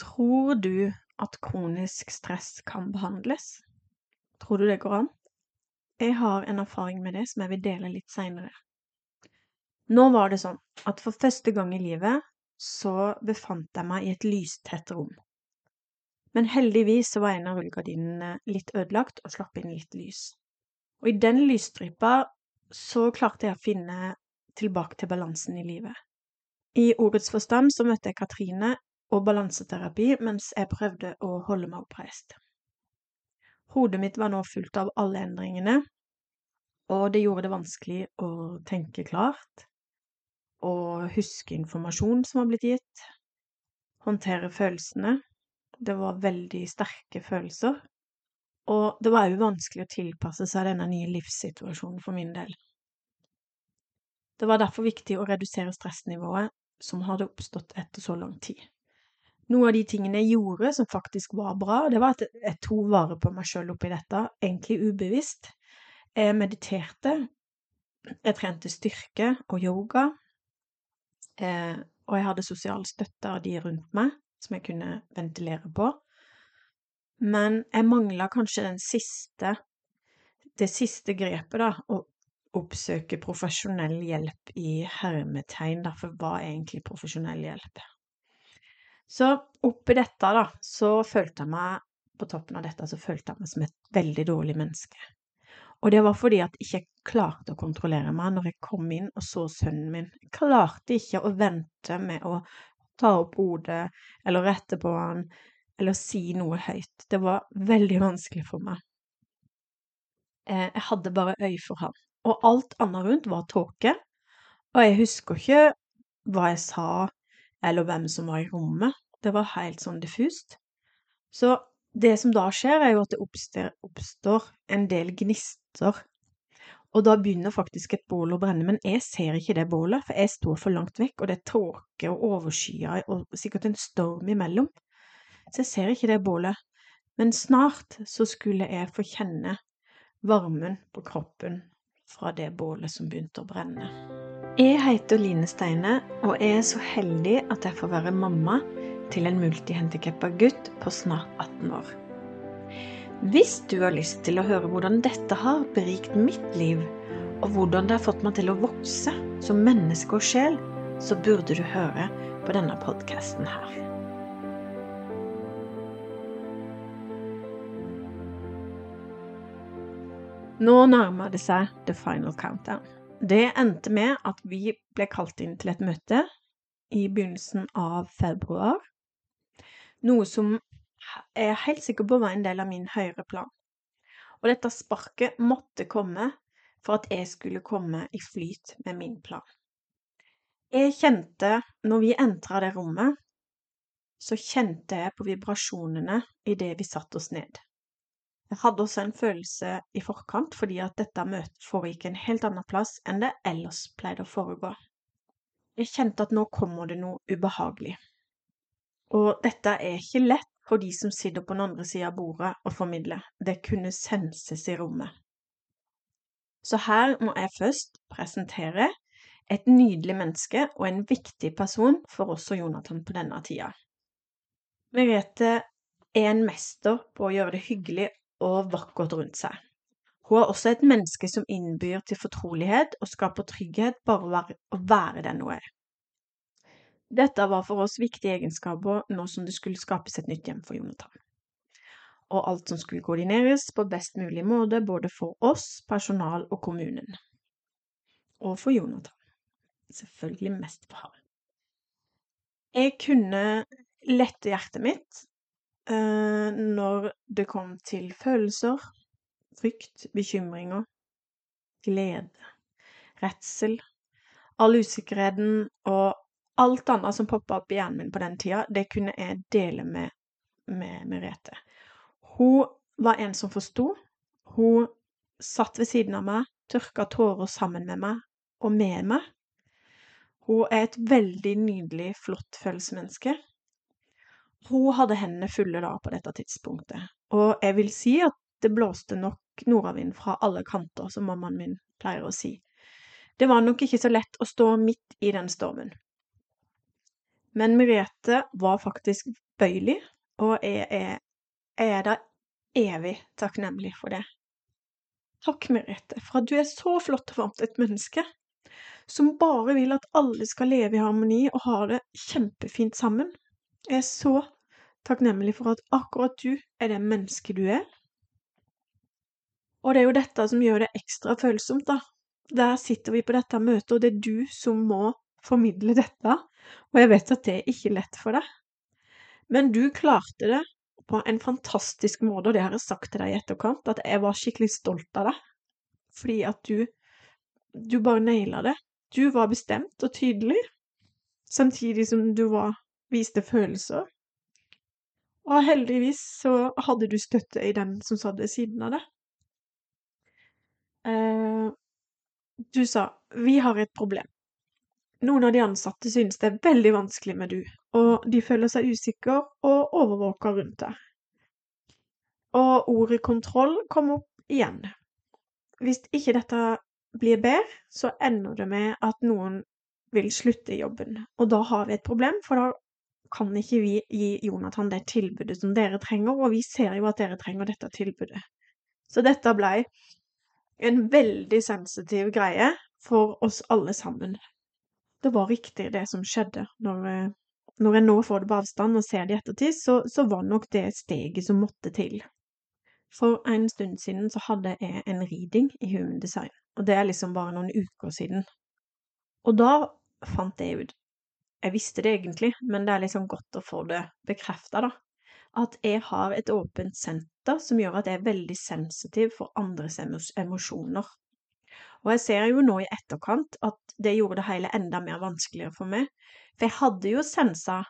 Tror du at kronisk stress kan behandles? Tror du det går an? Jeg har en erfaring med det som jeg vil dele litt seinere. Nå var det sånn at for første gang i livet så befant jeg meg i et lystett rom. Men heldigvis så var en av rullegardinene litt ødelagt og slapp inn litt lys. Og i den lysstripa så klarte jeg å finne tilbake til balansen i livet. I ordets forstand så møtte jeg Katrine og balanseterapi mens jeg prøvde å holde meg oppreist. Hodet mitt var nå fullt av alle endringene, og det gjorde det vanskelig å tenke klart, og huske informasjon som var blitt gitt, håndtere følelsene. Det var veldig sterke følelser, og det var òg vanskelig å tilpasse seg denne nye livssituasjonen for min del. Det var derfor viktig å redusere stressnivået som hadde oppstått etter så lang tid. Noe av de tingene jeg gjorde som faktisk var bra, det var at jeg tok vare på meg sjøl oppi dette, egentlig ubevisst. Jeg mediterte, jeg trente styrke og yoga, eh, og jeg hadde sosial støtte av de rundt meg som jeg kunne ventilere på. Men jeg mangla kanskje den siste det siste grepet, da, å oppsøke profesjonell hjelp i hermetegn, derfor hva er egentlig profesjonell hjelp? Så oppi dette, da, så følte jeg meg på toppen av dette så følte jeg meg som et veldig dårlig menneske. Og det var fordi at jeg ikke klarte å kontrollere meg når jeg kom inn og så sønnen min. Jeg klarte ikke å vente med å ta opp hodet eller rette på han eller si noe høyt. Det var veldig vanskelig for meg. Eh, jeg hadde bare øye for han. Og alt annet rundt var tåke. Og jeg husker ikke hva jeg sa, eller hvem som var i rommet. Det var helt sånn diffust. Så det som da skjer, er jo at det oppstår, en del gnister. Og da begynner faktisk et bål å brenne, men jeg ser ikke det bålet, for jeg står for langt vekk, og det er tåke og overskyer og sikkert en storm imellom. Så jeg ser ikke det bålet. Men snart så skulle jeg få kjenne varmen på kroppen fra det bålet som begynte å brenne. Jeg heter Line Steine, og jeg er så heldig at jeg får være mamma til en multihandikappa gutt på snart 18 år. Hvis du har lyst til å høre hvordan dette har berikt mitt liv, og hvordan det har fått meg til å vokse som menneske og sjel, så burde du høre på denne podkasten her. Nå nærmer det seg the final countdown. Det endte med at vi ble kalt inn til et møte i begynnelsen av februar. Noe som jeg er helt sikker på var en del av min høyere plan. Og dette sparket måtte komme for at jeg skulle komme i flyt med min plan. Jeg kjente, når vi entra det rommet, så kjente jeg på vibrasjonene idet vi satte oss ned. Jeg hadde også en følelse i forkant, fordi at dette møtet foregikk en helt annen plass enn det ellers pleide å foregå. Jeg kjente at nå kommer det noe ubehagelig. Og dette er ikke lett for de som sitter på den andre sida av bordet og formidler. Det kunne senses i rommet. Så her må jeg først presentere et nydelig menneske og en viktig person for oss og Jonathan på denne tida. Merete er en mester på å gjøre det hyggelig og vakkert rundt seg. Hun er også et menneske som innbyr til fortrolighet og skaper trygghet bare å være den hun er. Dette var for oss viktige egenskaper nå som det skulle skapes et nytt hjem for Jonathan. Og alt som skulle koordineres på best mulig måte både for oss, personal og kommunen. Og for Jonathan. Selvfølgelig mest for ham. Jeg kunne lette hjertet mitt uh, når det kom til følelser, frykt, bekymringer, glede, redsel, all usikkerheten og alt annet som poppa opp i hjernen min på den tida, det kunne jeg dele med, med Merete. Hun var en som forsto. Hun satt ved siden av meg, tørka tårer sammen med meg og med meg. Hun er et veldig nydelig, flott følelsesmenneske. Hun hadde hendene fulle da på dette tidspunktet, og jeg vil si at det blåste nok nordavind fra alle kanter, som mammaen min pleier å si. Det var nok ikke så lett å stå midt i den stormen. Men Merete var faktisk bøyelig, og jeg er, jeg er da evig takknemlig for det. Takk, Merete, for at du er så flott og varmt et menneske, som bare vil at alle skal leve i harmoni og ha det kjempefint sammen. Jeg er så takknemlig for at akkurat du er det mennesket du er. Og det er jo dette som gjør det ekstra følsomt, da. Der sitter vi på dette møtet, og det er du som må formidle dette, og jeg vet at det er ikke lett for deg. Men du klarte det på en fantastisk måte, og det har jeg sagt til deg i etterkant, at jeg var skikkelig stolt av deg. Fordi at du Du bare naila det. Du var bestemt og tydelig, samtidig som du var viste følelser. Og heldigvis så hadde du støtte i den som satt ved siden av deg. Eh, du sa 'vi har et problem'. Noen av de ansatte synes det er veldig vanskelig med du, og de føler seg usikre og overvåker rundt deg. Og ordet kontroll kom opp igjen. Hvis ikke dette blir bedre, så ender det med at noen vil slutte i jobben. Og da har vi et problem, for da kan ikke vi gi Jonathan det tilbudet som dere trenger, og vi ser jo at dere trenger dette tilbudet. Så dette blei en veldig sensitiv greie for oss alle sammen. Det var riktig det som skjedde. Når, eh, når jeg nå får det på avstand og ser det i ettertid, så, så var nok det steget som måtte til. For en stund siden så hadde jeg en reading i Human Design, og det er liksom bare noen uker siden. Og da fant jeg ut Jeg visste det egentlig, men det er liksom godt å få det bekrefta, da. At jeg har et åpent senter som gjør at jeg er veldig sensitiv for andres emosjoner. Og jeg ser jo nå i etterkant at det gjorde det hele enda mer vanskeligere for meg. For jeg hadde jo sensa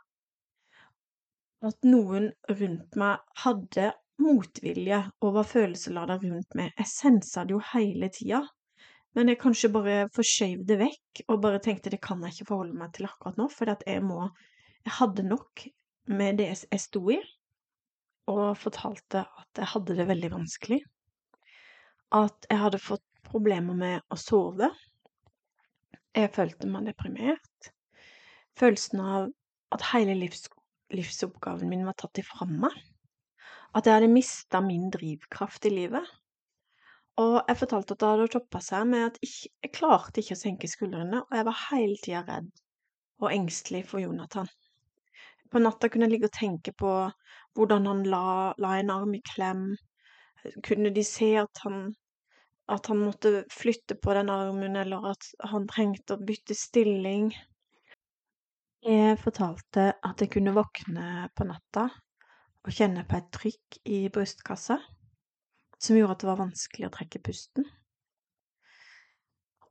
at noen rundt meg hadde motvilje og var følelsesladet rundt meg. Jeg sensa det jo hele tida. Men jeg kanskje bare forskjøv det vekk og bare tenkte det kan jeg ikke forholde meg til akkurat nå, for jeg må Jeg hadde nok med det jeg sto i, og fortalte at jeg hadde det veldig vanskelig. At jeg hadde fått problemer med å sove. Jeg følte meg deprimert. Følelsen av at hele livs, livsoppgaven min var tatt ifra meg. At jeg hadde mista min drivkraft i livet. Og jeg fortalte at det hadde toppa seg med at jeg, jeg klarte ikke å senke skuldrene, og jeg var hele tida redd og engstelig for Jonathan. På natta kunne jeg ligge og tenke på hvordan han la, la en arm i klem. Kunne de se at han, at han måtte flytte på den armen, eller at han trengte å bytte stilling? Jeg fortalte at jeg kunne våkne på natta og kjenne på et trykk i brystkassa som gjorde at det var vanskelig å trekke pusten.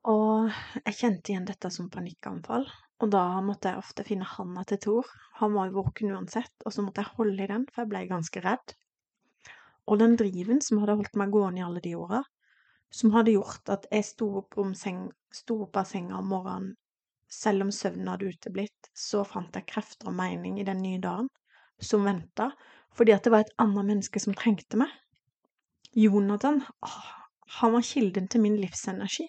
Og jeg kjente igjen dette som panikkanfall, og da måtte jeg ofte finne handa til Thor. Han var jo våken uansett, og så måtte jeg holde i den, for jeg ble ganske redd. Og den driven som hadde holdt meg gående i alle de åra, som hadde gjort at jeg sto opp, seng, sto opp av senga om morgenen, selv om søvnen hadde uteblitt, så fant jeg krefter og mening i den nye dagen som venta, fordi at det var et annet menneske som trengte meg. Jonathan, han var kilden til min livsenergi.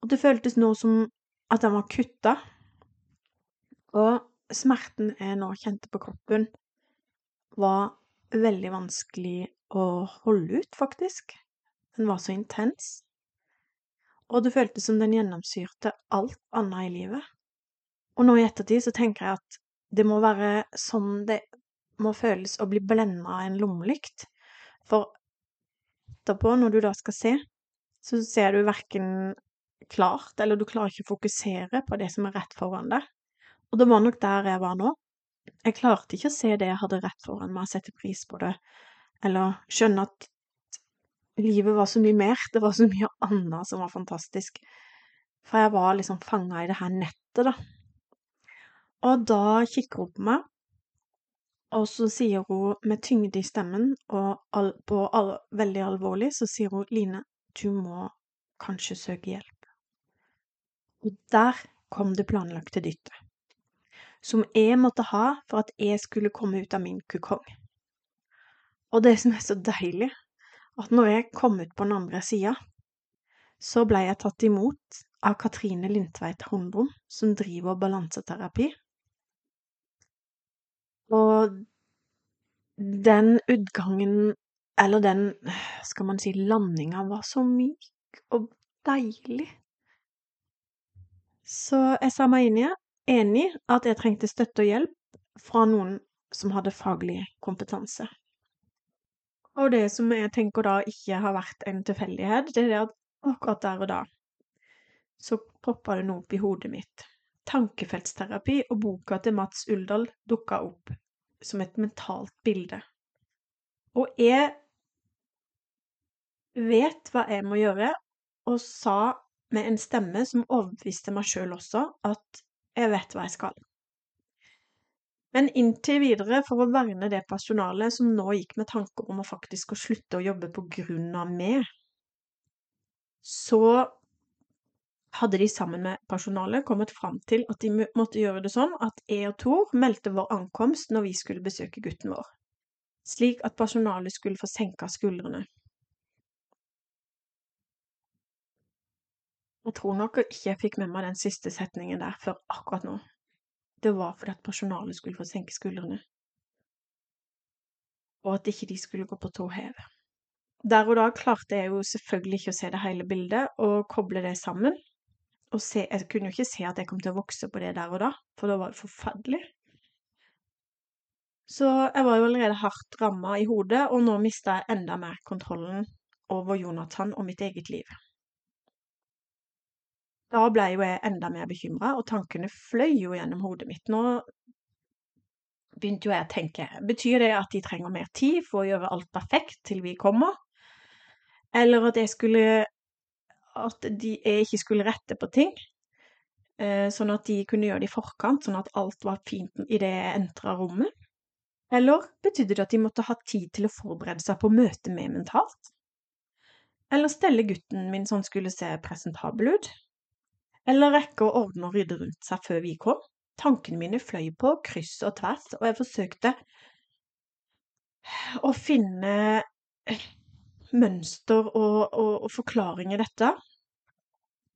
Og det føltes nå som at han var kutta. Og smerten jeg nå kjente på kroppen, var veldig vanskelig å holde ut, faktisk. Den var så intens. Og det føltes som den gjennomsyrte alt annet i livet. Og nå i ettertid så tenker jeg at det må være sånn det må føles å bli blenda av en lommelykt. For etterpå, når du da skal se, så ser du verken klart, eller du klarer ikke å fokusere på det som er rett foran deg. Og det var nok der jeg var nå. Jeg klarte ikke å se det jeg hadde rett foran meg, sette pris på det, eller skjønne at livet var så mye mer, det var så mye annet som var fantastisk. For jeg var liksom fanga i det her nettet, da. Og da kikker hun på meg, og så sier hun med tyngde i stemmen, og all, på all, veldig alvorlig, så sier hun Line, du må kanskje søke hjelp. Og der kom det planlagte dyttet, som jeg måtte ha for at jeg skulle komme ut av min kukong. Og det som er så deilig, at når jeg kom ut på den andre sida, så blei jeg tatt imot av Katrine Lindtveit Hundrum, som driver balanseterapi. Og den utgangen, eller den, skal man si, landinga var så myk og deilig. Så jeg sa meg inn i enig at jeg trengte støtte og hjelp fra noen som hadde faglig kompetanse. Og det som jeg tenker da ikke har vært en tilfeldighet, det er det at akkurat der og da så poppa det noe opp i hodet mitt. Tankefeltsterapi og boka til Mats Uldal dukka opp som et mentalt bilde. Og jeg vet hva jeg må gjøre, og sa med en stemme som overbeviste meg sjøl også, at jeg vet hva jeg skal. Men inntil videre, for å verne det personalet som nå gikk med tanker om å faktisk å slutte å jobbe på grunn av meg, så hadde de sammen med personalet kommet fram til at de måtte gjøre det sånn at jeg og Tor meldte vår ankomst når vi skulle besøke gutten vår, slik at personalet skulle få senka skuldrene. Jeg tror nok ikke jeg fikk med meg den siste setningen der før akkurat nå. Det var fordi at personalet skulle få senke skuldrene, og at ikke de skulle gå på tå hev. Der og da klarte jeg jo selvfølgelig ikke å se det hele bildet og koble det sammen, og se Jeg kunne jo ikke se at jeg kom til å vokse på det der og da, for da var det forferdelig. Så jeg var jo allerede hardt ramma i hodet, og nå mista jeg enda mer kontrollen over Jonathan og mitt eget liv. Da ble jo jeg enda mer bekymra, og tankene fløy jo gjennom hodet mitt. Nå begynte jo jeg å tenke Betyr det at de trenger mer tid for å gjøre alt perfekt til vi kommer? Eller at jeg skulle at de, jeg ikke skulle rette på ting. Eh, sånn at de kunne gjøre det i forkant, sånn at alt var fint idet jeg entra rommet. Eller betydde det at de måtte ha tid til å forberede seg på møtet med mentalt? Eller stelle gutten min så skulle se presentabel ut? Eller rekke å ordne og rydde rundt seg før vi kom? Tankene mine fløy på kryss og tvers, og jeg forsøkte å finne mønster og, og, og forklaring i dette.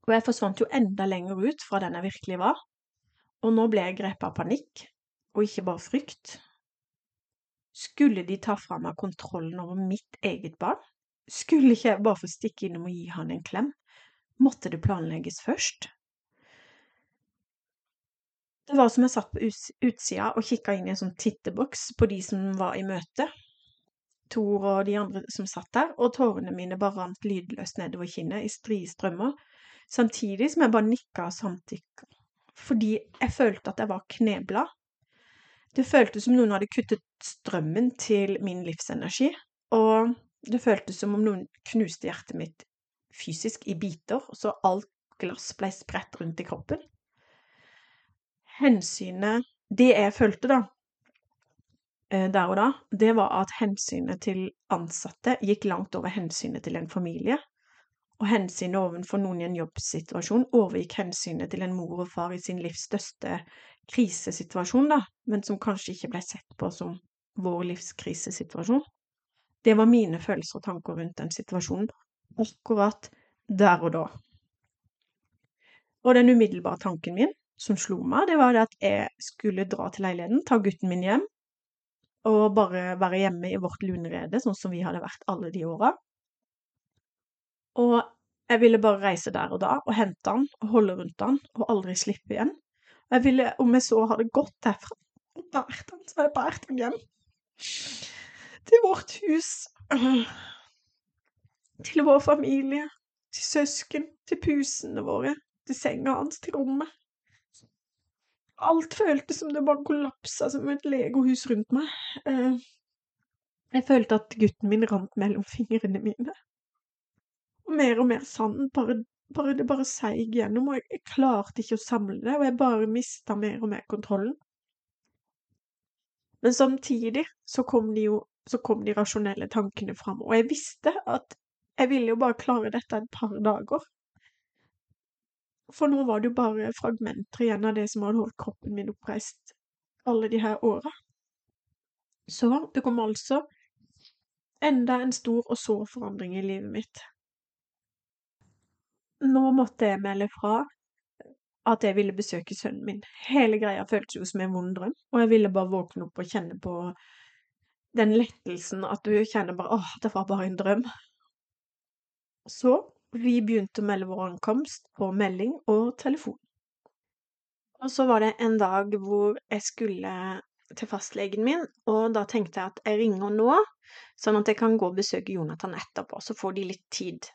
Og jeg forsvant jo enda lenger ut fra den jeg virkelig var. Og nå ble jeg grepet av panikk, og ikke bare frykt. Skulle de ta fra meg kontrollen over mitt eget barn? Skulle ikke jeg bare få stikke innom og gi han en klem? Måtte det planlegges først? Det var som jeg satt på utsida og kikka inn i en sånn titteboks på de som var i møte. Tor og de andre som satt der, og tårene mine bare rant lydløst nedover kinnet i strie strømmer, samtidig som jeg bare nikka og samtykka, fordi jeg følte at jeg var knebla. Det føltes som noen hadde kuttet strømmen til min livsenergi, og det føltes som om noen knuste hjertet mitt fysisk i biter, så alt glass ble spredt rundt i kroppen. Hensynet Det jeg følte, da, Eh, der og da, det var at hensynet til ansatte gikk langt over hensynet til en familie. Og hensynet overfor noen i en jobbsituasjon overgikk hensynet til en mor og far i sin livs største krisesituasjon, da, men som kanskje ikke ble sett på som vår livs krisesituasjon. Det var mine følelser og tanker rundt den situasjonen, akkurat der og da. Og den umiddelbare tanken min, som slo meg, det var det at jeg skulle dra til leiligheten, ta gutten min hjem, og bare være hjemme i vårt lunerede, sånn som vi hadde vært alle de åra. Og jeg ville bare reise der og da og hente han og holde rundt han og aldri slippe igjen. Jeg ville, om jeg så hadde gått derfra og båret han, så hadde jeg båret han hjem. Til vårt hus. Til vår familie. Til søsken. Til pusene våre. Til senga hans. Til rommet. Alt føltes som det bare kollapsa som et legohus rundt meg. Eh, jeg følte at gutten min rant mellom fingrene mine. Og mer og mer sand. Bare, bare, det bare seig gjennom, og jeg, klarte ikke å samle det, og jeg bare mista mer og mer kontrollen. Men samtidig så kom de jo så kom de rasjonelle tankene fram, og jeg visste at jeg ville jo bare klare dette et par dager. For nå var det jo bare fragmenter igjen av det som hadde holdt kroppen min oppreist alle de her åra. Så det kom altså enda en stor og sår forandring i livet mitt. Nå måtte jeg melde fra at jeg ville besøke sønnen min. Hele greia føltes jo som en vond drøm, og jeg ville bare våkne opp og kjenne på den lettelsen at du kjenner bare åh, det var bare en drøm. Så vi begynte å melde vår ankomst på melding og telefon. Og så var det en dag hvor jeg skulle til fastlegen min, og da tenkte jeg at jeg ringer nå, sånn at jeg kan gå og besøke Jonathan etterpå, så får de litt tid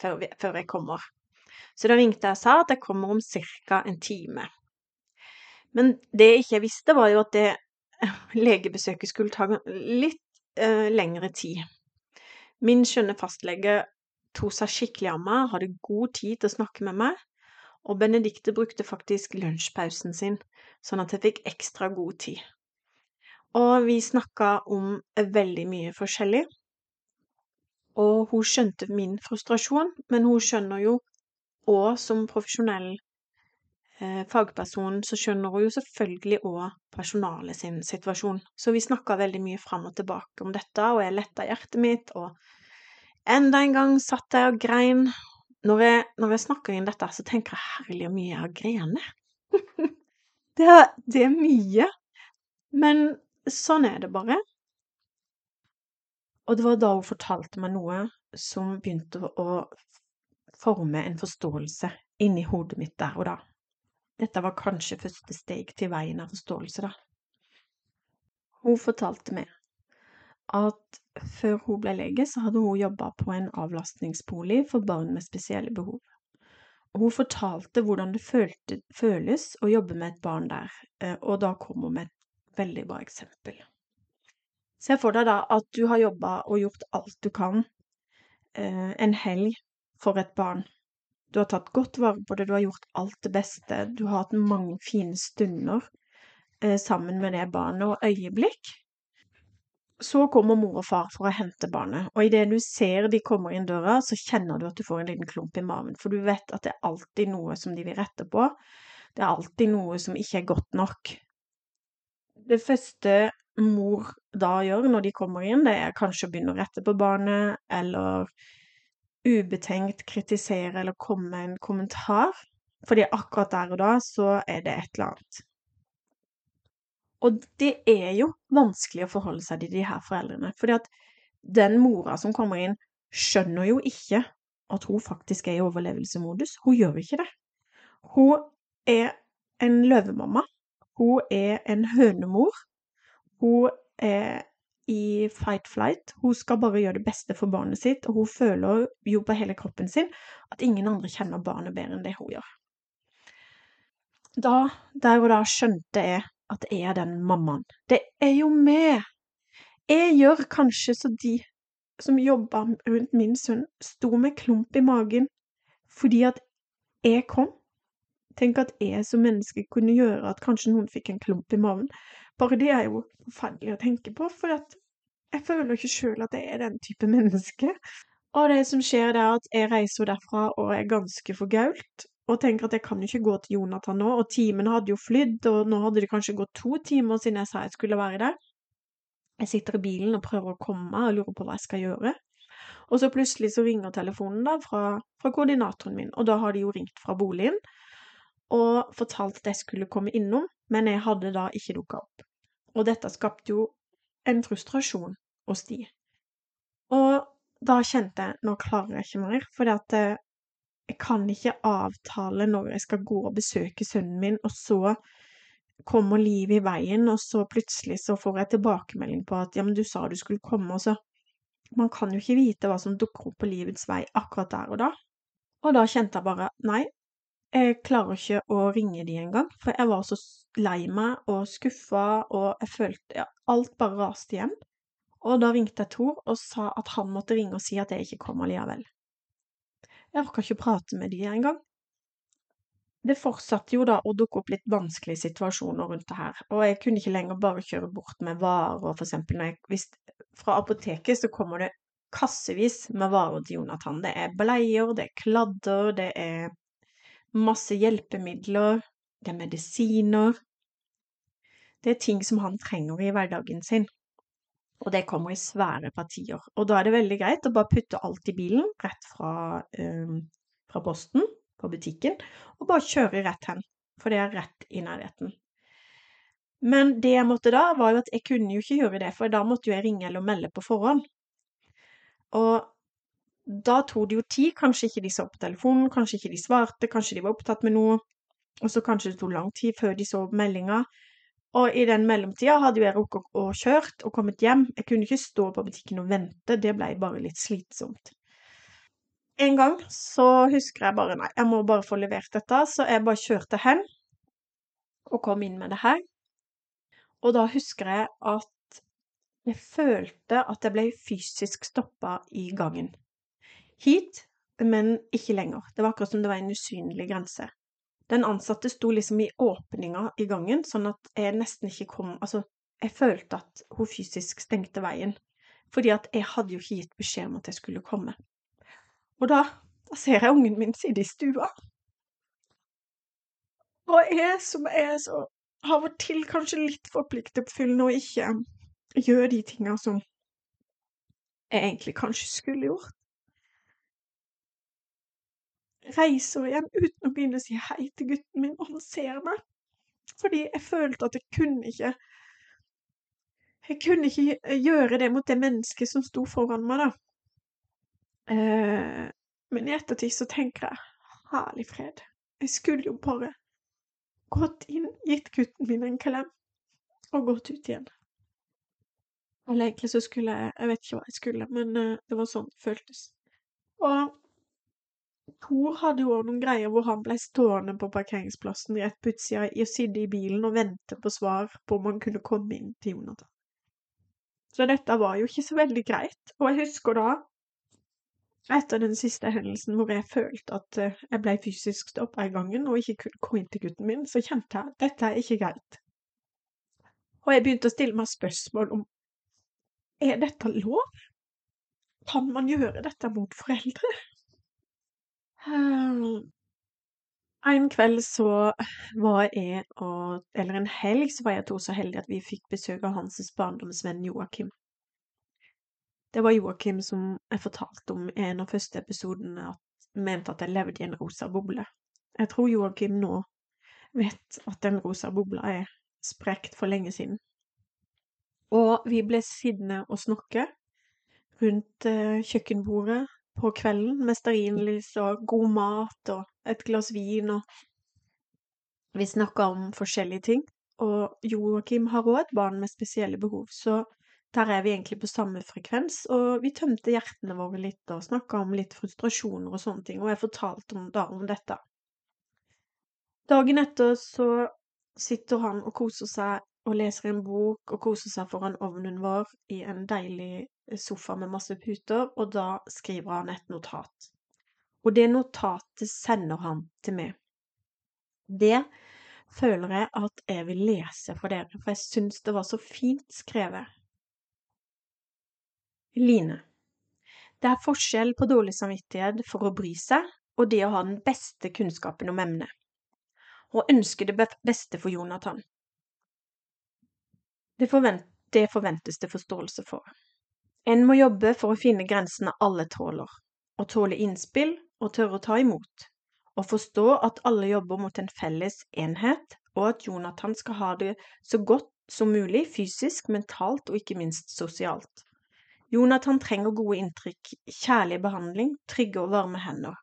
før, vi, før jeg kommer. Så da ringte jeg og sa at jeg kommer om ca. en time. Men det jeg ikke visste, var jo at det legebesøket skulle ta litt uh, lengre tid. Min skjønne fastlege tok seg skikkelig av meg, hadde god tid til å snakke med meg, og Benedicte brukte faktisk lunsjpausen sin, sånn at jeg fikk ekstra god tid. Og vi snakka om veldig mye forskjellig. Og hun skjønte min frustrasjon, men hun skjønner jo òg som profesjonell eh, fagperson, så skjønner hun jo selvfølgelig òg personalet sin situasjon. Så vi snakka veldig mye fram og tilbake om dette, og jeg letta hjertet mitt, og enda en gang satt jeg og grein. Når jeg, når jeg snakker inn dette, så tenker jeg herlig mye jeg har grenet. det, det er mye. Men sånn er det bare. Og det var da hun fortalte meg noe som begynte å forme en forståelse inni hodet mitt der og da. Dette var kanskje første steg til veien av forståelse, da. Hun fortalte meg at før hun ble lege, så hadde hun jobba på en avlastningsbolig for barn med spesielle behov. Hun fortalte hvordan det følte, føles å jobbe med et barn der, eh, og da kom hun med et veldig bra eksempel. Se for deg da at du har jobba og gjort alt du kan eh, en helg for et barn. Du har tatt godt vare på det, du har gjort alt det beste, du har hatt mange fine stunder eh, sammen med det barnet og øyeblikk. Så kommer mor og far for å hente barnet, og idet du ser de kommer inn døra, så kjenner du at du får en liten klump i maven, for du vet at det er alltid noe som de vil rette på. Det er alltid noe som ikke er godt nok. Det første mor da gjør når de kommer inn, det er kanskje å begynne å rette på barnet, eller ubetenkt kritisere eller komme med en kommentar. Fordi akkurat der og da så er det et eller annet. Og det er jo vanskelig å forholde seg til de her foreldrene. Fordi at den mora som kommer inn, skjønner jo ikke at hun faktisk er i overlevelsesmodus. Hun gjør ikke det. Hun er en løvemamma. Hun er en hønemor. Hun er i fight-flight. Hun skal bare gjøre det beste for barnet sitt, og hun føler jo på hele kroppen sin at ingen andre kjenner barnet bedre enn det hun gjør. Da, der og da, skjønte jeg at jeg er den mammaen. Det er jo meg! Jeg gjør kanskje så de som jobba rundt min sønn, sto med klump i magen fordi at jeg kom. Tenk at jeg som menneske kunne gjøre at kanskje noen fikk en klump i magen. Bare det er jo forferdelig å tenke på, for jeg føler ikke sjøl at jeg er den type menneske. Og det som skjer, er at jeg reiser derfra og er ganske forgault. Og tenker at jeg kan jo ikke gå til Jonathan nå, og timen hadde jo flydd, og nå hadde det kanskje gått to timer siden jeg sa jeg skulle være der. Jeg sitter i bilen og prøver å komme meg og lurer på hva jeg skal gjøre. Og så plutselig så ringer telefonen da fra, fra koordinatoren min, og da har de jo ringt fra boligen og fortalt at jeg skulle komme innom, men jeg hadde da ikke dukka opp. Og dette skapte jo en frustrasjon hos de. Og da kjente jeg nå klarer jeg ikke mer, for jeg kan ikke avtale når jeg skal gå og besøke sønnen min, og så kommer livet i veien, og så plutselig så får jeg tilbakemelding på at ja, men du sa du skulle komme, og så Man kan jo ikke vite hva som dukker opp på livets vei akkurat der og da. Og da kjente jeg bare nei, jeg klarer ikke å ringe de engang, for jeg var så lei meg og skuffa, og jeg følte ja, alt bare raste igjen. Og da ringte jeg Tor og sa at han måtte ringe og si at jeg ikke kom allikevel. Jeg orka ikke prate med de engang. Det fortsatte jo da å dukke opp litt vanskelige situasjoner rundt det her, og jeg kunne ikke lenger bare kjøre bort med varer, for eksempel når jeg hvis, Fra apoteket så kommer det kassevis med varer til Jonathan. Det er bleier, det er kladder, det er masse hjelpemidler, det er medisiner Det er ting som han trenger i hverdagen sin. Og det kommer i svære partier. Og da er det veldig greit å bare putte alt i bilen rett fra, eh, fra posten. på butikken og bare kjøre rett hen, for det er rett i nærheten. Men det jeg måtte da, var jo at jeg kunne jo ikke gjøre det, for da måtte jo jeg ringe eller melde på forhånd. Og da tok det jo tid, kanskje ikke de så på telefonen, kanskje ikke de svarte, kanskje de var opptatt med noe, og så kanskje det tok lang tid før de så meldinga. Og i den mellomtida hadde jo jeg rukket å kjørt og kommet hjem. Jeg kunne ikke stå på butikken og vente, det ble bare litt slitsomt. En gang så husker jeg bare nei, jeg må bare få levert dette, så jeg bare kjørte hen og kom inn med det her. Og da husker jeg at jeg følte at jeg ble fysisk stoppa i gangen. Hit, men ikke lenger. Det var akkurat som det var en usynlig grense. Den ansatte sto liksom i åpninga i gangen, sånn at jeg nesten ikke kom Altså, jeg følte at hun fysisk stengte veien, fordi at jeg hadde jo ikke gitt beskjed om at jeg skulle komme. Og da, da ser jeg ungen min sitte i stua. Og jeg som er så av og til kanskje litt for pliktoppfyllende og ikke gjør de tinga som jeg egentlig kanskje skulle gjort. Reiser igjen uten å begynne å si hei til gutten min, og han ser meg. Fordi jeg følte at jeg kunne ikke Jeg kunne ikke gjøre det mot det mennesket som sto foran meg, da. Eh, men i ettertid så tenker jeg herlig fred. Jeg skulle jo bare gått inn, gitt gutten min en klem og gått ut igjen. Eller egentlig så skulle jeg Jeg vet ikke hva jeg skulle, men uh, det var sånn det føltes. Og Tor hadde jo òg noen greier hvor han ble stående på parkeringsplassen rett på utsida å sitte i bilen og vente på svar på om han kunne komme inn til Jonathan. Så dette var jo ikke så veldig greit, og jeg husker da, etter den siste hendelsen hvor jeg følte at uh, jeg ble fysisk stoppa i gangen og ikke kunne komme inn til gutten min, så kjente jeg at dette er ikke greit. Og jeg begynte å stille meg spørsmål om er dette lov? Kan man gjøre dette mot foreldre? Ehm, en kveld så var jeg og Eller en helg så var jeg to så heldige at vi fikk besøk av hans barndomsvenn Joakim. Det var Joakim som jeg fortalte om i en av første episodene at mente at jeg levde i en rosa boble. Jeg tror Joakim nå vet at den rosa bobla er sprekt for lenge siden. Og vi ble sittende og snakke rundt eh, kjøkkenbordet på kvelden med stearinlys og god mat og et glass vin og Vi snakker om forskjellige ting, og Joakim har òg et barn med spesielle behov, så der er vi egentlig på samme frekvens, og vi tømte hjertene våre litt og snakka om litt frustrasjoner og sånne ting, og jeg fortalte om, da om dette. Dagen etter så sitter han og koser seg og leser en bok og koser seg foran ovnen vår i en deilig sofa med masse puter, og da skriver han et notat. Og det notatet sender han til meg. Det føler jeg at jeg vil lese for dere, for jeg syns det var så fint skrevet. Line. Det er forskjell på dårlig samvittighet for å bry seg og det å ha den beste kunnskapen om emnet, og ønske det beste for Jonathan. Det, det forventes det forståelse for. En må jobbe for å finne grensene alle tåler, og tåle innspill og tørre å ta imot, og forstå at alle jobber mot en felles enhet, og at Jonathan skal ha det så godt som mulig fysisk, mentalt og ikke minst sosialt. Jonathan trenger gode inntrykk, kjærlig behandling, trygge og varme hender.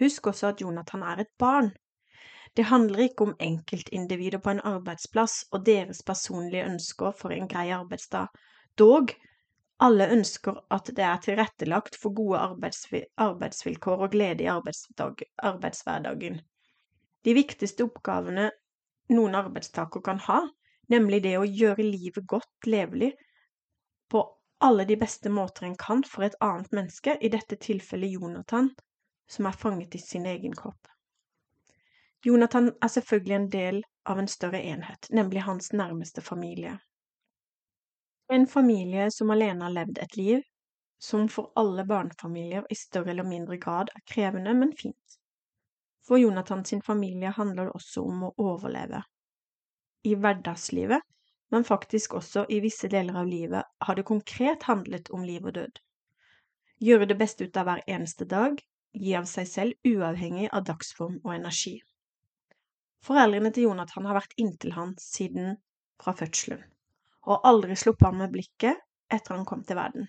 Husk også at Jonathan er et barn. Det handler ikke om enkeltindivider på en arbeidsplass og deres personlige ønsker for en grei arbeidsdag, dog alle ønsker at det er tilrettelagt for gode arbeidsvilkår og glede i arbeidshverdagen. De viktigste oppgavene noen arbeidstaker kan ha, nemlig det å gjøre livet godt levelig på alle de beste måter en kan for et annet menneske, i dette tilfellet Jonathan, som er fanget i sin egen kropp. Jonathan er selvfølgelig en del av en større enhet, nemlig hans nærmeste familie. En familie som alene har levd et liv som for alle barnefamilier i større eller mindre grad er krevende, men fint. For Jonathan sin familie handler det også om å overleve. I hverdagslivet, men faktisk også i visse deler av livet, har det konkret handlet om liv og død. Gjøre det beste ut av hver eneste dag, gi av seg selv uavhengig av dagsform og energi. Foreldrene til Jonathan har vært inntil han siden fra fødselen, og aldri sluppet han med blikket etter han kom til verden.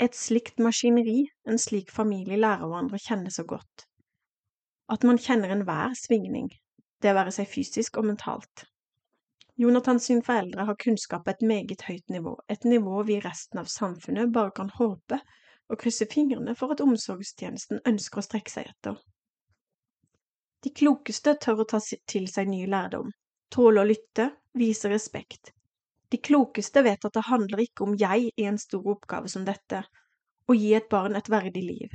Et slikt maskineri, en slik familie, lærer hverandre å kjenne så godt. At man kjenner enhver svingning, det være seg fysisk og mentalt. Jonathans foreldre har kunnskap på et meget høyt nivå, et nivå vi i resten av samfunnet bare kan håpe og krysse fingrene for at omsorgstjenesten ønsker å strekke seg etter. De klokeste tør å ta til seg ny lærdom, tåle å lytte, vise respekt. De klokeste vet at det handler ikke om jeg i en stor oppgave som dette, å gi et barn et verdig liv.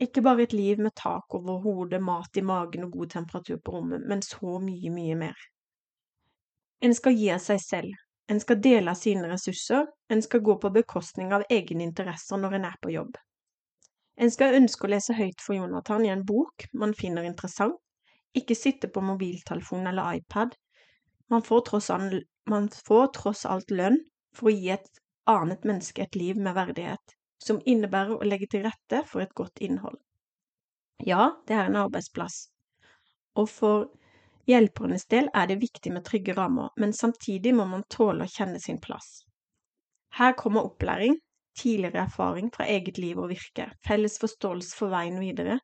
Ikke bare et liv med tak over hodet, mat i magen og god temperatur på rommet, men så mye, mye mer. En skal gi av seg selv, en skal dele av sine ressurser, en skal gå på bekostning av egne interesser når en er på jobb. En skal ønske å lese høyt for Jonathan i en bok man finner interessant, ikke sitte på mobiltelefon eller iPad. Man får, tross alt, man får tross alt lønn for å gi et annet menneske et liv med verdighet, som innebærer å legge til rette for et godt innhold. Ja, det er en arbeidsplass, og for hjelpernes del er det viktig med trygge rammer, men samtidig må man tåle å kjenne sin plass. Her kommer opplæring, tidligere erfaring fra eget liv og virke, felles forståelse for veien videre,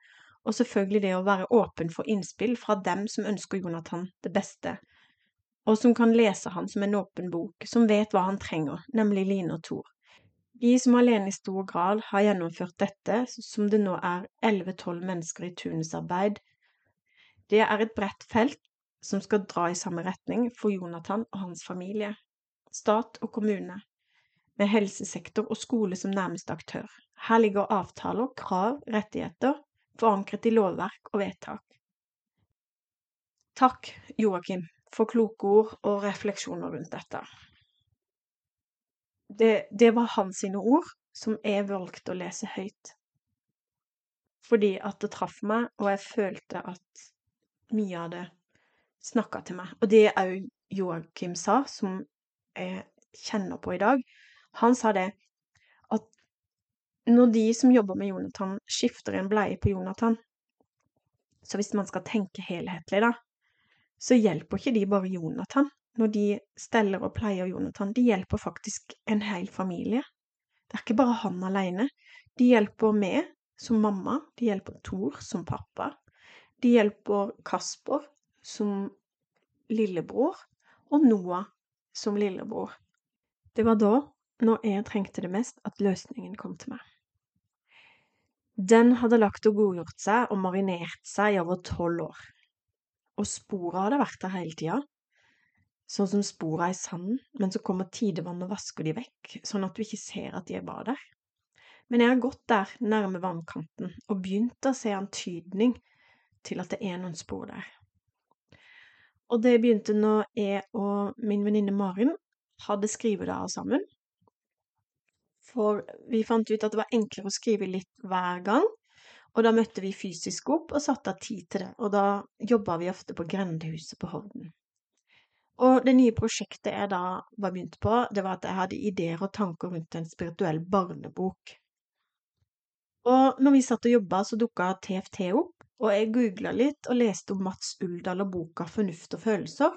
og selvfølgelig det å være åpen for innspill fra dem som ønsker Jonathan det beste, og som kan lese han som en åpen bok, som vet hva han trenger, nemlig Line og Thor. De som alene i stor grad har gjennomført dette, som det nå er elleve–tolv mennesker i turnusarbeid, det er et bredt felt som skal dra i samme retning for Jonathan og hans familie, stat og kommune, med helsesektor og skole som nærmeste aktør. Her ligger avtaler, krav, rettigheter forankret i lovverk og vedtak. Takk, Joakim, for kloke ord og refleksjoner rundt dette. Det, det var hans ord som jeg valgte å lese høyt. Fordi at det traff meg, og jeg følte at mye av det snakka til meg. Og det òg Joakim sa, som jeg kjenner på i dag. Han sa det at når de som jobber med Jonathan, skifter en bleie på Jonathan, så hvis man skal tenke helhetlig, da, så hjelper ikke de bare Jonathan når de steller og pleier Jonathan, de hjelper faktisk en hel familie. Det er ikke bare han alene. De hjelper meg som mamma, de hjelper Thor som pappa, de hjelper Kasper som lillebror, og Noah som lillebror. Det var da, når jeg trengte det mest, at løsningen kom til meg. Den hadde lagt og godgjort seg og marinert seg i over tolv år, og sporet hadde vært der hele tida, sånn som spora i sanden, men så kommer tidevann og vasker de vekk, sånn at du ikke ser at de var der. Men jeg har gått der, nærme vannkanten, og begynt å se antydning til at det er noen spor der. Og det begynte når jeg og min venninne Marin hadde skrivedager sammen, for vi fant ut at det var enklere å skrive litt hver gang, og da møtte vi fysisk opp og satte av tid til det, og da jobba vi ofte på Grendehuset på Hovden. Og det nye prosjektet jeg da var begynt på, det var at jeg hadde ideer og tanker rundt en spirituell barnebok. Og når vi satt og jobba, så dukka TFT opp, og jeg googla litt og leste om Mats Uldal og boka Fornuft og følelser.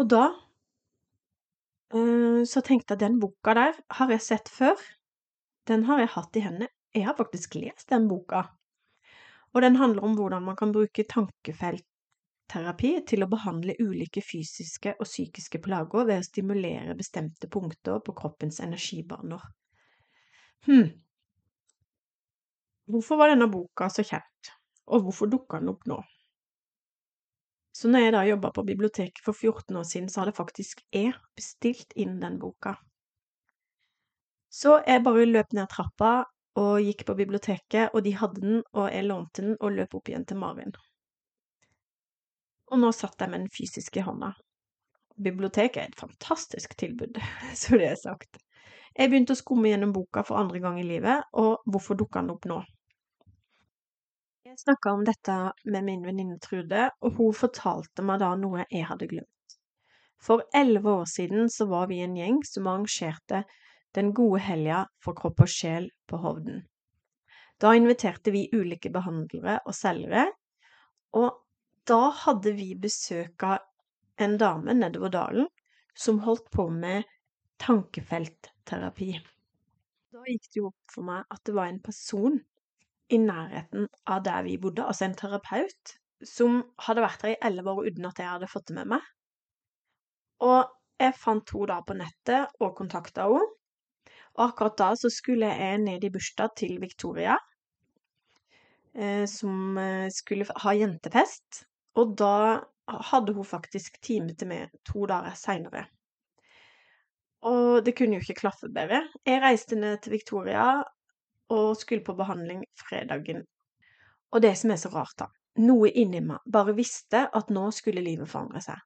Og da Eh, så tenkte jeg den boka der har jeg sett før. Den har jeg hatt i hendene. Jeg har faktisk lest den boka. Og den handler om hvordan man kan bruke tankefeltterapi til å behandle ulike fysiske og psykiske plager ved å stimulere bestemte punkter på kroppens energibaner. Hm. Hvorfor var denne boka så kjent, og hvorfor dukka den opp nå? Så når jeg da jobba på biblioteket for 14 år siden, så hadde faktisk jeg bestilt inn den boka. Så jeg bare løp ned trappa og gikk på biblioteket, og de hadde den, og jeg lånte den og løp opp igjen til Marin. Og nå satt jeg med den fysisk i hånda. Biblioteket er et fantastisk tilbud, så det er sagt. Jeg begynte å skumme gjennom boka for andre gang i livet, og hvorfor dukka den opp nå? Jeg snakka om dette med min venninne Trude, og hun fortalte meg da noe jeg hadde glemt. For elleve år siden så var vi en gjeng som arrangerte Den gode helga for kropp og sjel på Hovden. Da inviterte vi ulike behandlere og selgere, og da hadde vi besøk av en dame nedover dalen som holdt på med tankefeltterapi. Da gikk det jo opp for meg at det var en person i nærheten av der vi bodde, altså en terapeut, som hadde vært der i elleve år uten at jeg hadde fått det med meg. Og jeg fant henne da på nettet og kontakta henne. Og akkurat da så skulle jeg ned i bursdag til Victoria, eh, som eh, skulle ha jentefest. Og da hadde hun faktisk time til meg to dager seinere. Og det kunne jo ikke klaffe bedre. Jeg reiste ned til Victoria og skulle på behandling fredagen. Og det som er så rart, da Noe inni meg bare visste at nå skulle livet forandre seg.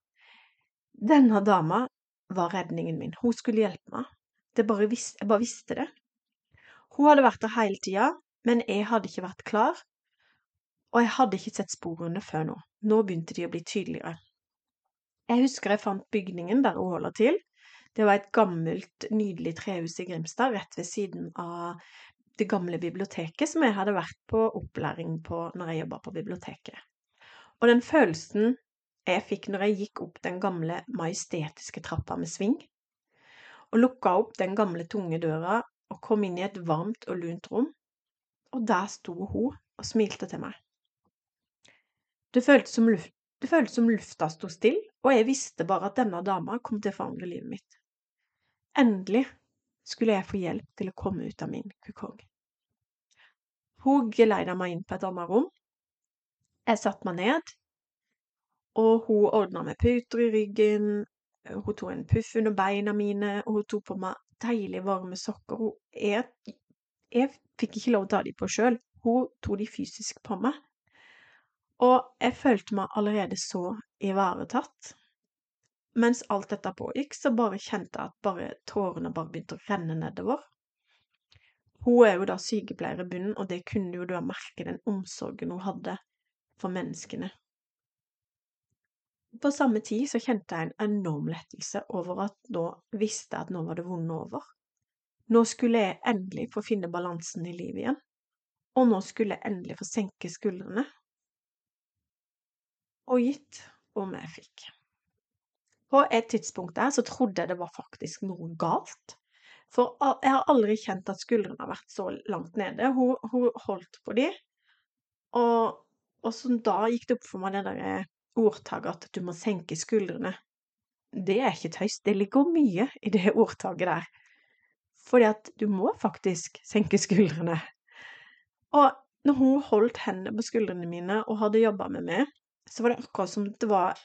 Denne dama var redningen min. Hun skulle hjelpe meg. Bare visste, jeg bare visste det. Hun hadde vært der hele tida, men jeg hadde ikke vært klar. Og jeg hadde ikke sett sporene før nå. Nå begynte de å bli tydeligere. Jeg husker jeg fant bygningen der hun holder til. Det var et gammelt, nydelig trehus i Grimstad, rett ved siden av det gamle biblioteket som jeg hadde vært på opplæring på når jeg jobba på biblioteket. Og den følelsen jeg fikk når jeg gikk opp den gamle, majestetiske trappa med sving, og lukka opp den gamle, tunge døra og kom inn i et varmt og lunt rom, og der sto hun og smilte til meg. Det føltes som, luft, det føltes som lufta sto stille, og jeg visste bare at denne dama kom til å forandre livet mitt. Endelig skulle jeg få hjelp til å komme ut av min kukong. Hun geleida meg inn på et annet rom. Jeg satte meg ned, og hun ordna med puter i ryggen, hun tok en puff under beina mine, og hun tok på meg deilige, varme sokker. Hun, jeg, jeg fikk ikke lov til å ta dem på sjøl, hun tok de fysisk på meg. Og jeg følte meg allerede så ivaretatt. Mens alt dette pågikk, så bare kjente jeg at bare tårene bare begynte å renne nedover. Hun er jo da sykepleier i bunnen, og det kunne jo da merke den omsorgen hun hadde for menneskene. På samme tid så kjente jeg en enorm lettelse over at nå visste jeg at nå var det vonde over. Nå skulle jeg endelig få finne balansen i livet igjen, og nå skulle jeg endelig få senke skuldrene. Og gitt om jeg fikk. På et tidspunkt der så trodde jeg det var faktisk noe galt. For jeg har aldri kjent at skuldrene har vært så langt nede. Hun, hun holdt på de, og, og så da gikk det opp for meg det der eh, ordtaket at du må senke skuldrene. Det er ikke tøys, det ligger mye i det ordtaket der. Fordi at du må faktisk senke skuldrene. Og når hun holdt hendene på skuldrene mine og hadde jobba med meg, så var det akkurat som det var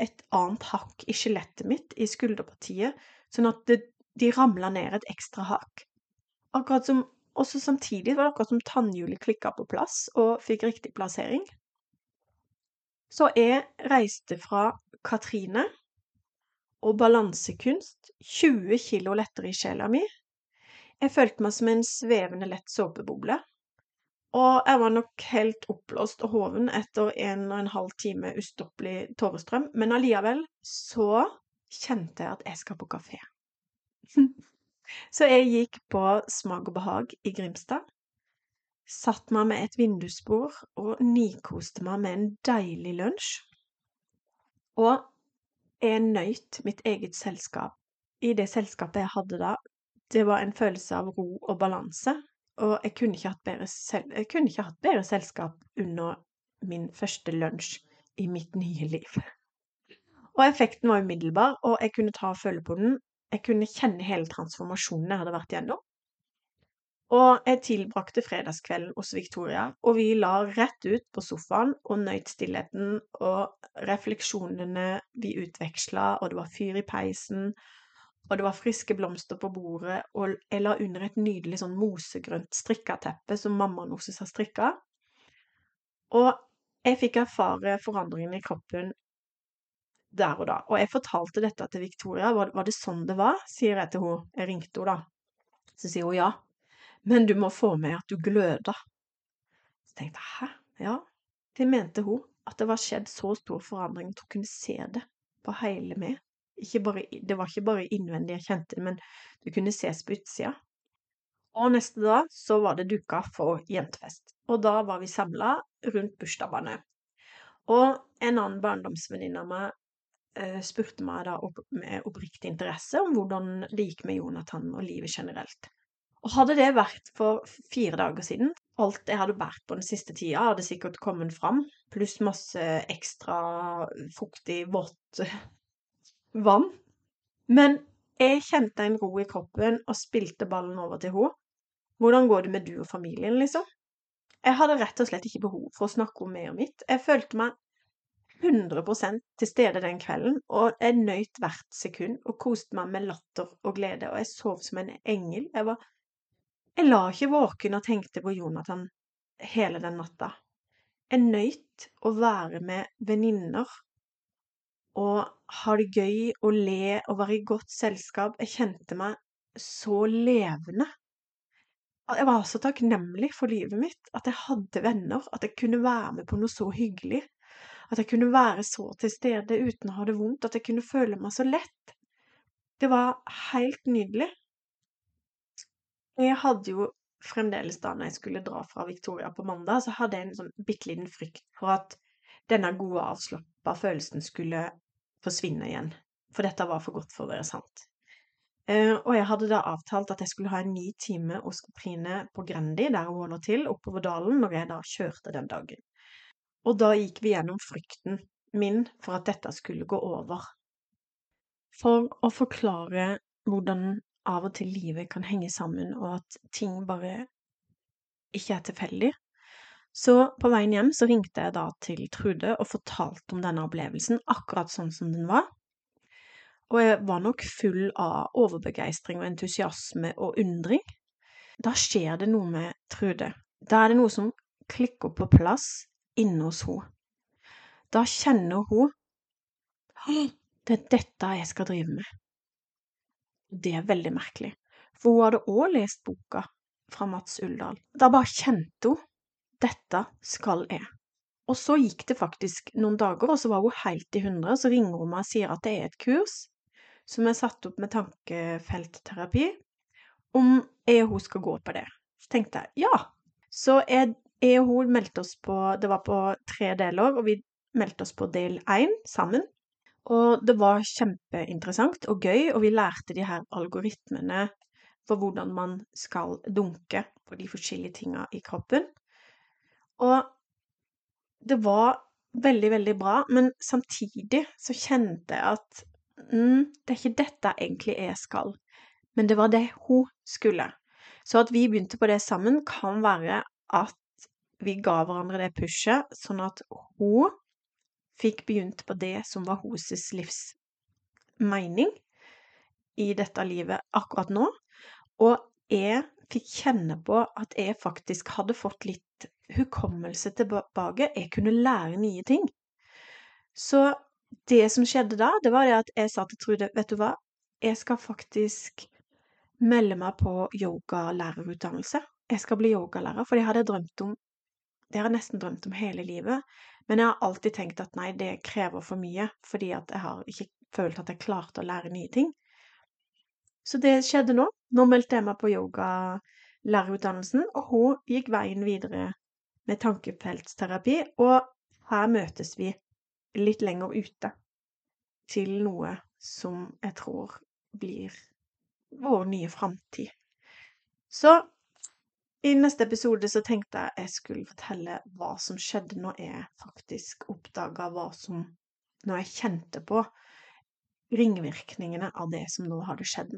et annet hakk i skjelettet mitt, i skulderpartiet, sånn at det, de ramla ned et ekstra hakk. Akkurat som også samtidig var det akkurat som tannhjulet klikka på plass og fikk riktig plassering. Så jeg reiste fra Katrine og balansekunst 20 kilo lettere i sjela mi. Jeg følte meg som en svevende lett såpeboble. Og jeg var nok helt oppblåst og hoven etter en og en halv time ustoppelig tårestrøm, men allikevel så kjente jeg at jeg skal på kafé. så jeg gikk på Smak og behag i Grimstad, satt meg med et vindusbord og nikoste meg med en deilig lunsj. Og jeg nøyt mitt eget selskap. I det selskapet jeg hadde da, det var en følelse av ro og balanse, og jeg kunne ikke hatt bedre, jeg kunne ikke hatt bedre selskap under min første lunsj i mitt nye liv. Og effekten var umiddelbar, og jeg kunne ta og føle på den. Jeg kunne kjenne hele transformasjonen jeg hadde vært gjennom. Og jeg tilbrakte fredagskvelden hos Victoria, og vi la rett ut på sofaen og nøyt stillheten og refleksjonene vi utveksla, og det var fyr i peisen, og det var friske blomster på bordet, og jeg la under et nydelig sånn mosegrønt strikkateppe som mammaen hennes har strikka. Og jeg fikk erfare forandringen i kroppen der og da. Og jeg fortalte dette til Victoria. Var, var det sånn det var? sier jeg til henne. Jeg ringte henne da. Så sier hun ja. Men du må få med at du gløder. Så tenkte jeg hæ? Ja, det mente hun. At det var skjedd så stor forandring at hun kunne se det på hele meg. Bare, det var ikke bare innvendig jeg kjente det, men det kunne ses på utsida. Og neste dag så var det duka for jentefest. Og da var vi samla rundt bursdagsbarnet. Og en annen barndomsvenninne av meg eh, spurte meg da med oppriktig interesse om hvordan det gikk med Jonathan og livet generelt. Og hadde det vært for fire dager siden, alt jeg hadde båret på den siste tida, hadde sikkert kommet fram, pluss masse ekstra fuktig, vått vann. Men jeg kjente en ro i kroppen og spilte ballen over til henne. Hvordan går det med du og familien, liksom? Jeg hadde rett og slett ikke behov for å snakke om meg og mitt. Jeg følte meg 100% til stede den kvelden, og jeg nøyt hvert sekund og koste meg med latter og glede, og jeg sov som en engel. Jeg var Jeg la ikke våken og tenkte på Jonathan hele den natta. Jeg nøyt å være med venninner og ha det gøy og le og være i godt selskap. Jeg kjente meg så levende. Jeg var så takknemlig for livet mitt, at jeg hadde venner, at jeg kunne være med på noe så hyggelig. At jeg kunne være så til stede uten å ha det vondt, at jeg kunne føle meg så lett. Det var helt nydelig. Jeg hadde jo fremdeles da når jeg skulle dra fra Victoria på mandag, så hadde jeg en sånn bitte liten frykt for at denne gode, avslappa følelsen skulle forsvinne igjen. For dette var for godt for å være sant. Uh, og jeg hadde da avtalt at jeg skulle ha en ny time hos Katrine på Grendi, der hun holder til, oppover dalen, når jeg da kjørte den dagen. Og da gikk vi gjennom frykten min for at dette skulle gå over. For å forklare hvordan av og til livet kan henge sammen, og at ting bare ikke er tilfeldig. Så på veien hjem så ringte jeg da til Trude og fortalte om denne opplevelsen akkurat sånn som den var. Og jeg var nok full av overbegeistring og entusiasme og undring. Da skjer det noe med Trude. Da er det noe som klikker på plass inne hos henne. Da kjenner hun det er dette jeg skal drive med. Det er veldig merkelig, for hun hadde òg lest boka fra Mats Uldal. Da bare kjente hun dette skal jeg. Og så gikk det faktisk noen dager, og så var hun helt i hundre. Så ringer hun meg og sier at det er et kurs som er satt opp med tankefeltterapi, om jeg og hun skal gå på det. Så tenkte jeg ja. Så jeg, jeg og hun meldte oss på Det var på tre deler, og vi meldte oss på del én sammen. Og det var kjempeinteressant og gøy, og vi lærte de her algoritmene for hvordan man skal dunke på de forskjellige tinga i kroppen. Og det var veldig, veldig bra, men samtidig så kjente jeg at mm, det er ikke dette egentlig jeg skal, men det var det hun skulle. Så at vi begynte på det sammen, kan være at vi ga hverandre det pushet, sånn at hun fikk begynt på det som var hennes livsmening i dette livet akkurat nå, og jeg fikk kjenne på at jeg faktisk hadde fått litt hukommelse tilbake, jeg kunne lære nye ting. Så det som skjedde da, det var det at jeg sa til Trude, vet du hva, jeg skal faktisk melde meg på yogalærerutdannelse. Jeg skal bli yogalærer, for det hadde jeg drømt om det har jeg nesten drømt om hele livet, men jeg har alltid tenkt at nei, det krever for mye, fordi at jeg har ikke følt at jeg klarte å lære nye ting. Så det skjedde nå. Nå meldte jeg meg på yogalærerutdannelsen, og hun gikk veien videre med tankefeltsterapi, og her møtes vi litt lenger ute til noe som jeg tror blir vår nye framtid. Så i neste episode så tenkte jeg jeg skulle fortelle hva som skjedde når jeg faktisk oppdaga hva som Når jeg kjente på ringvirkningene av det som nå hadde skjedd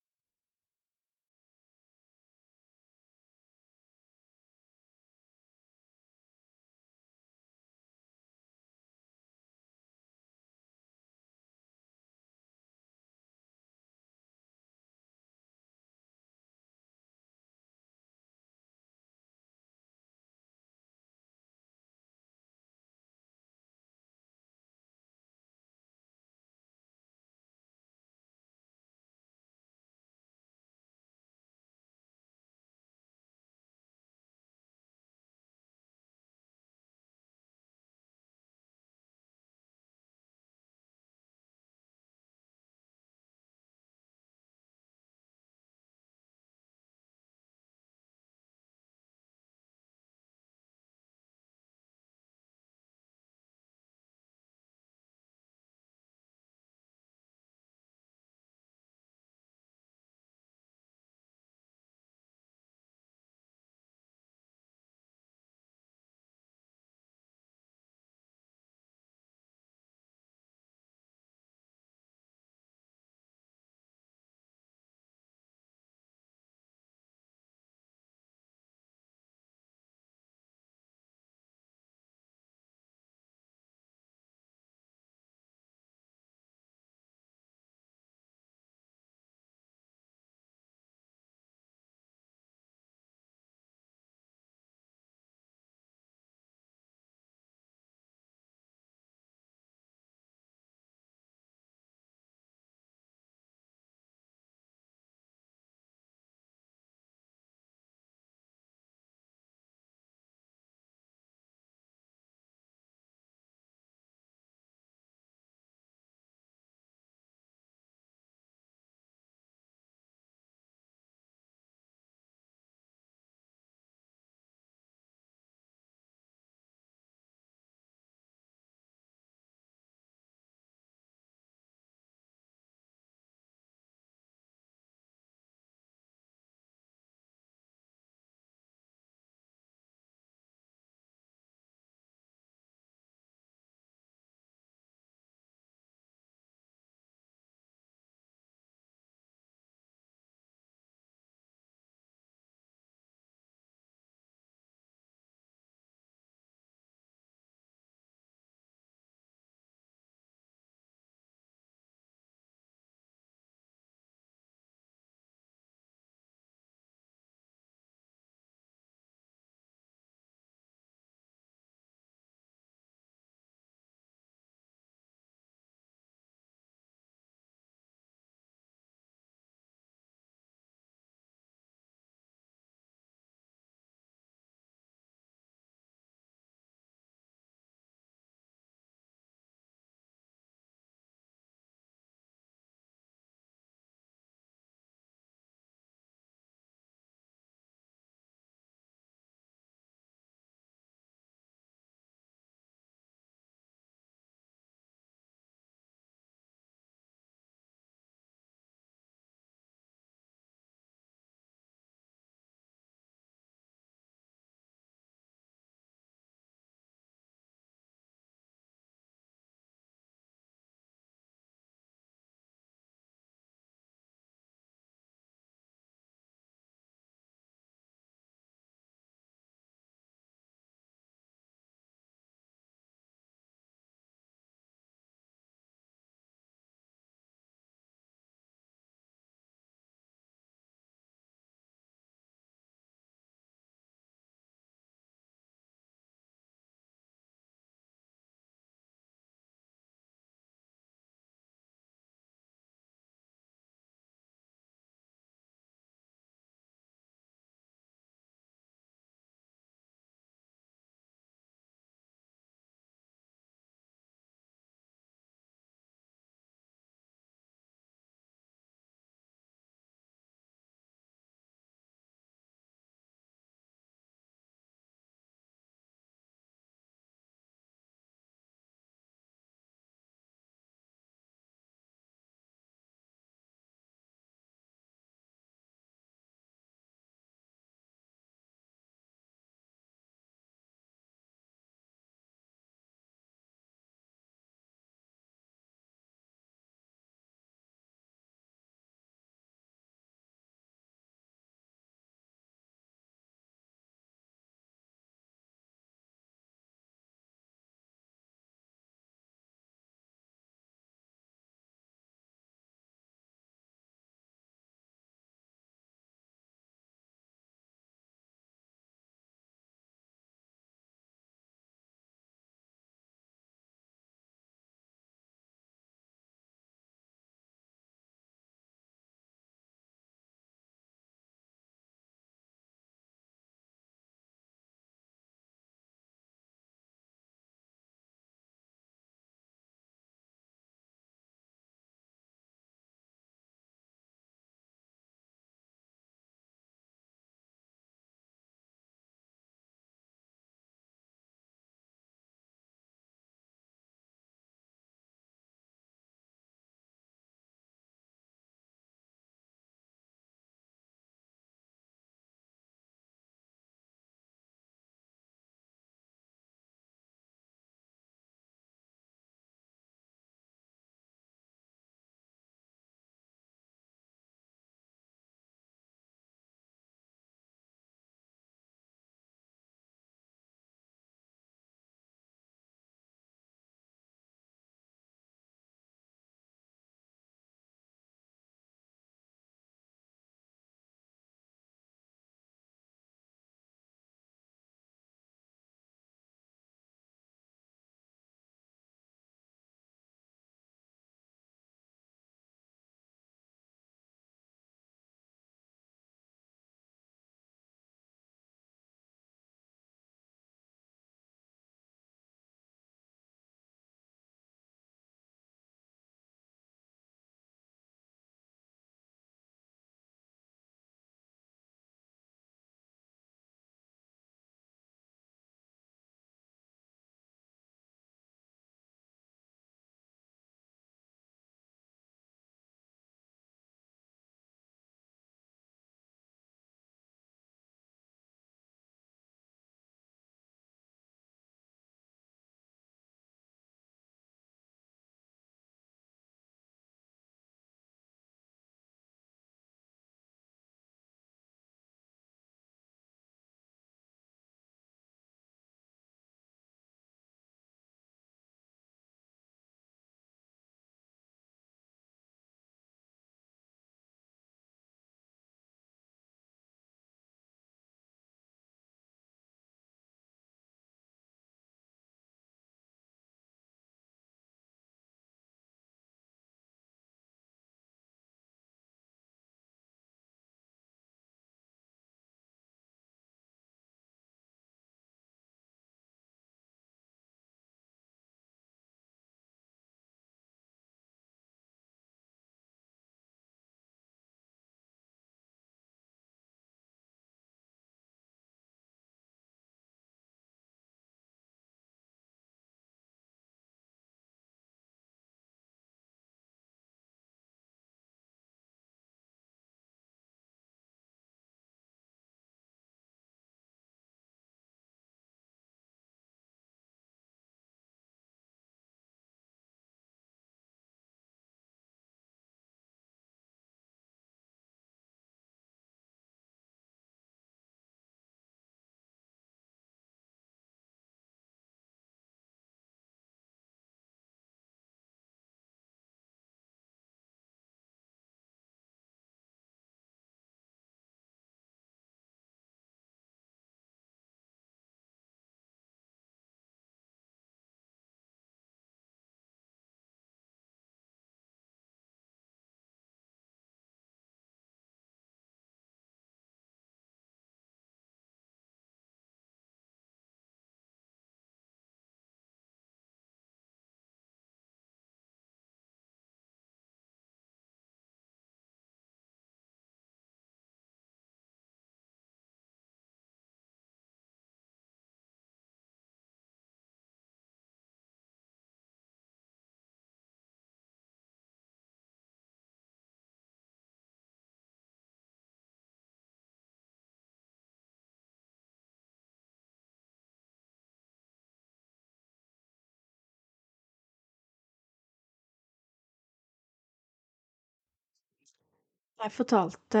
Jeg fortalte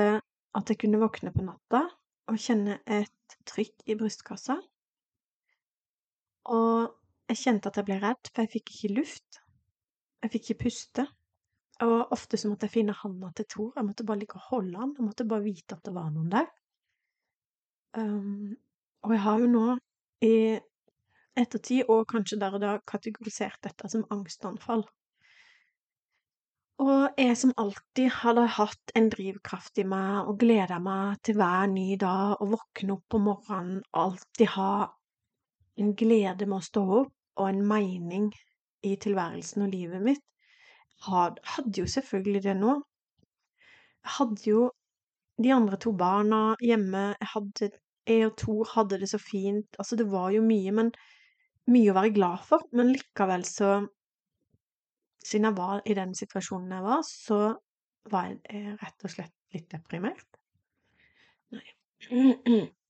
at jeg kunne våkne på natta og kjenne et trykk i brystkassa. Og jeg kjente at jeg ble redd, for jeg fikk ikke luft. Jeg fikk ikke puste. Og ofte så måtte jeg finne handa til Tor. Jeg måtte bare ligge og holde han. Jeg måtte bare vite at det var noen der. Um, og jeg har jo nå i ettertid, og kanskje der og da, kategorisert dette som angstanfall. Og jeg som alltid hadde hatt en drivkraft i meg og gleda meg til hver ny dag og våkne opp om morgenen alltid ha en glede med å stå opp og en mening i tilværelsen og livet mitt, hadde jo selvfølgelig det nå. Jeg hadde jo de andre to barna hjemme, jeg hadde jeg og Tor hadde det så fint, altså det var jo mye, men mye å være glad for, men likevel så Siden jeg var i den situasjonen jeg var, så var jeg rett og slett litt deprimert. Nei.